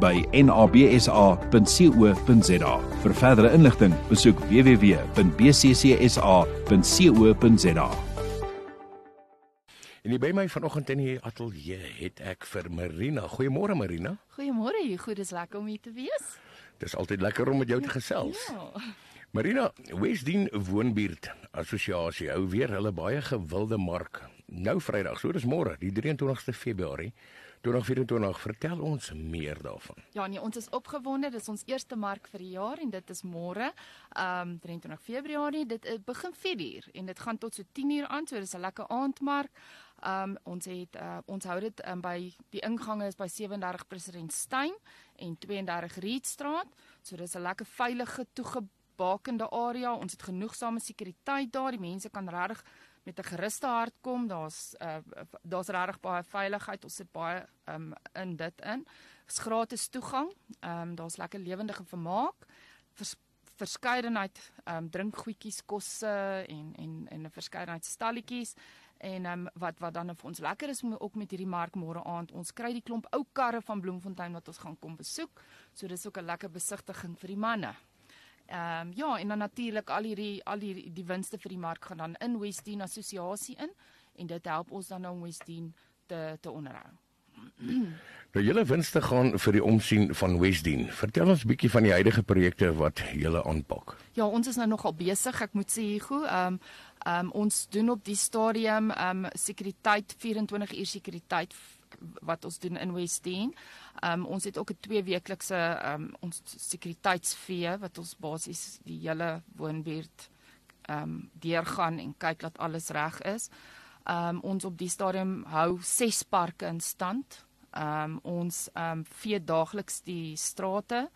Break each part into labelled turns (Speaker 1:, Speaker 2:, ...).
Speaker 1: by nabsa.co.za. Vir verdere inligting, besoek www.bccsa.co.za.
Speaker 2: En hier by my vanoggend in die ateljee het ek vir Marina. Goeiemôre Marina.
Speaker 3: Goeiemôre, jy goed, dis lekker om hier te wees.
Speaker 2: Dis altyd lekker om met jou te gesels.
Speaker 3: Ja.
Speaker 2: Marina, Westdien Woonbuurt Assosiasie hou weer hulle baie gewilde mark. Nou Vrydag, so dis môre, die 23ste Februarie 2024. Vertel ons meer daarvan.
Speaker 3: Ja, nee, ons is opgewonde. Dis ons eerste mark vir die jaar en dit is môre, ehm um, 23 Februarie. Dit uh, begin 4uur en dit gaan tot so 10uur aan. So dis 'n lekker aandmark. Ehm um, ons het uh, ons hou dit um, by die ingange is by 37 President Steyn en 32 Rietstraat. So dis 'n lekker veilige toegebakende area. Ons het genoegsame sekuriteit daar. Die mense kan regtig met 'n geruste hart kom. Daar's uh, daar's regtig baie veiligheid. Ons sit baie um, in dit in. Dis gratis toegang. Ehm um, daar's lekker lewendige vermaak. Vers, verskeidenheid ehm um, drinkgoedjies, kosse en en en 'n verskeidenheid stalletjies. En ehm um, wat wat dan vir ons lekker is ook met hierdie mark môre aand, ons kry die klomp ou karre van Bloemfontein wat ons gaan kom besoek. So dis ook 'n lekker besigtiging vir die manne. Ehm um, ja, en dan natuurlik al hierdie al hierdie die winste vir die mark gaan dan in Westdien Assosiasie in en dit help ons dan om Westdien te te onderhou.
Speaker 2: Nou julle winste gaan vir die omsien van Westdien. Vertel ons bietjie van die huidige projekte wat julle aanpak.
Speaker 3: Ja, ons is nou nogal besig, ek moet sê Hugo. Ehm um, um, ons doen op die stadium ehm um, sekuriteit 24 uur sekuriteit wat ons doen in Westdien. Ehm um, ons het ook 'n twee weeklikse ehm um, ons sekuriteitsvee wat ons basies die hele woonbuurt ehm um, deurgaan en kyk dat alles reg is. Ehm um, ons op die stadium hou 6 parke in stand. Ehm um, ons ehm um, vee daagliks die strate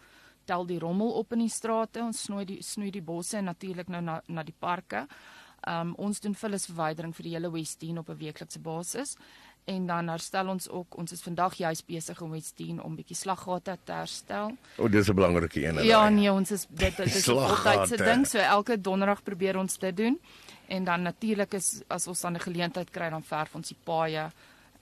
Speaker 3: tel die rommel op in die strate ons snoei die snoei die bosse en natuurlik nou na na die parke. Um, ons doen vullisverwydering vir die hele Westdien op 'n weeklikse basis en dan herstel ons ook ons is vandag juis besig om te doen om bietjie slaggate te herstel.
Speaker 2: O, dis 'n belangrike een.
Speaker 3: Ja, nee, ons is dit dit is altyd se ding, so elke donderdag probeer ons dit doen. En dan natuurlik is as ons dan 'n geleentheid kry dan verf ons die paaie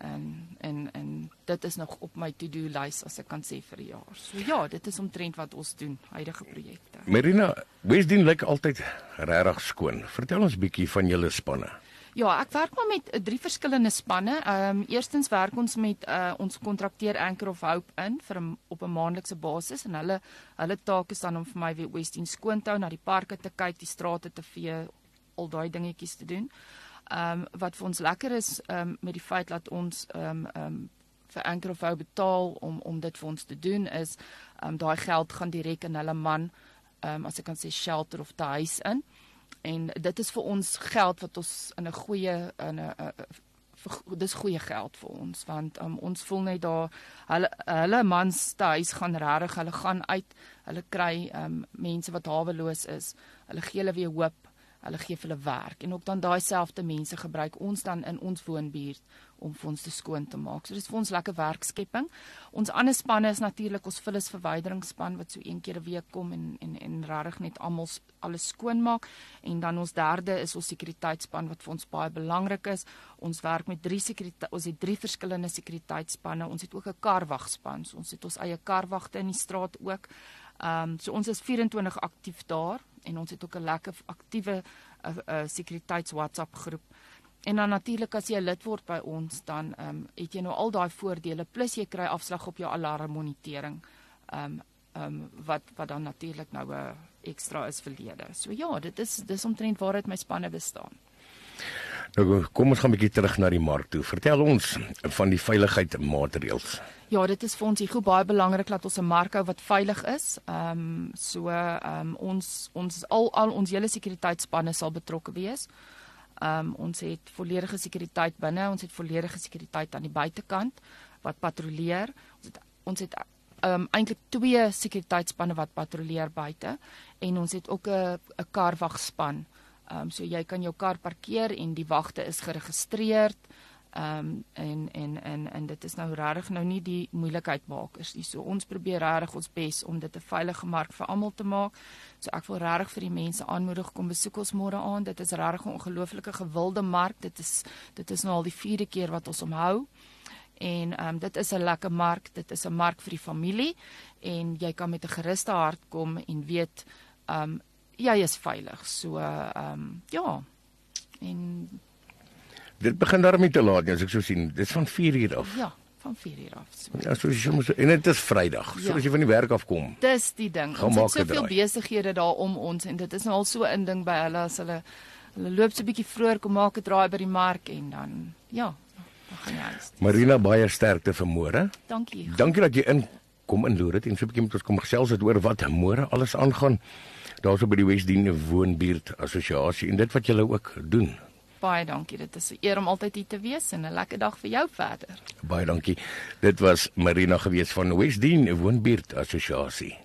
Speaker 3: en en en dit is nog op my to-do lys as ek kan sê vir die jaar. So ja, dit is omtrent wat ons doen, huidige projekte.
Speaker 2: Marina, Wesdien lyk altyd regtig skoon. Vertel ons bietjie van julle spanne.
Speaker 3: Ja, ek werk maar met uh, drie verskillende spanne. Ehm um, eerstens werk ons met uh, ons kontrakteur Anchor of Hope in vir 'n op 'n maandelikse basis en hulle hulle taak is dan om vir my weer Westin skoon te hou, na die parke te kyk, die strate te vee, al daai dingetjies te doen. Ehm um, wat vir ons lekker is ehm um, met die feit dat ons ehm um, ehm um, vir Hope betaal om om dit vir ons te doen is ehm um, daai geld gaan direk in hulle man ehm um, as ek kan sê shelter of die huis in. En dit is vir ons geld wat ons in 'n goeie in 'n dis goeie geld vir ons want um, ons voel net daar hulle hulle mans te huis gaan regtig hulle gaan uit hulle kry um, mense wat haweloos is hulle gee hulle weer hoop hulle gee vir hulle werk en ook dan daai selfde mense gebruik ons dan in ons woonbuurt om vir ons te skoon te maak. So dis vir ons lekker werkskepping. Ons ander spanne is natuurlik ons vullis verwyderingsspan wat so een keer 'n week kom en en en regtig net almal alles skoon maak en dan ons derde is ons sekuriteitsspan wat vir ons baie belangrik is. Ons werk met drie sekuriteit ons het drie verskillende sekuriteitsspanne. Ons het ook 'n karwagspan. So ons het ons eie karwagte in die straat ook. Ehm um, so ons is 24 aktief daar en ons het ook 'n lekker aktiewe uh, uh, sekuriteits WhatsApp groep. En dan natuurlik as jy lid word by ons dan ehm um, het jy nou al daai voordele plus jy kry afslag op jou alarmmonitering. Ehm um, ehm um, wat wat dan natuurlik nou 'n uh, ekstra is verlede. So ja, dit is dis omtrent waar dit my spanne bestaan.
Speaker 2: Nou kom ons gaan 'n bietjie terug na die mark toe. Vertel ons van die veiligheidsmaatreëls.
Speaker 3: Ja, dit is vir ons hier baie belangrik dat ons 'n mark hou wat veilig is. Ehm um, so ehm um, ons ons al al ons hele sekuriteitsspanne sal betrokke wees. Ehm um, ons het volledige sekuriteit binne, ons het volledige sekuriteit aan die buitekant wat patrolleer. Ons het ons het um eintlik twee sekuriteitsspanne wat patrolleer buite en ons het ook 'n 'n karwagspan. Um so jy kan jou kar parkeer en die wagte is geregistreer. Um en en en en dit is nou regtig nou nie die moeilikheid makers nie. So ons probeer regtig ons bes om dit 'n veilige mark vir almal te maak. So ek wil regtig vir die mense aanmoedig kom besoek ons môre aan. Dit is regtig 'n ongelooflike gewilde mark. Dit is dit is nou al die 4de keer wat ons hom hou. En ehm um, dit is 'n lekker mark. Dit is 'n mark vir die familie en jy kan met 'n geruste hart kom en weet ehm um, jy is veilig. So ehm um, ja. En
Speaker 2: Dit begin daarmee te laat, as ek so sien. Dit is van 4 uur af.
Speaker 3: Ja, van 4 uur af. So.
Speaker 2: Ja, so jy moet en dit is Vrydag. So
Speaker 3: Ja.
Speaker 2: as jy van die werk af kom.
Speaker 3: Dis die ding. Ons het soveel besighede daar om ons en dit is nou al so 'n ding by hulle as hulle hulle loop so 'n bietjie vroeër kom maak 'n draai by die mark en dan ja, dan gaan jy huis.
Speaker 2: Marina baie sterkte vir môre.
Speaker 3: Dankie.
Speaker 2: Dankie dat jy in kom inloer dit en so 'n bietjie met ons kom gesels het oor wat môre alles aangaan. Daarso by die Wesdien Woonbuurt Assosiasie en dit wat julle ook doen.
Speaker 3: Baie dankie. Dit is 'n eer om altyd hier te wees en 'n lekker dag vir jou verder.
Speaker 2: Baie dankie. Dit was Marina gewees van Wesdien Woonbuurt Assosiasie.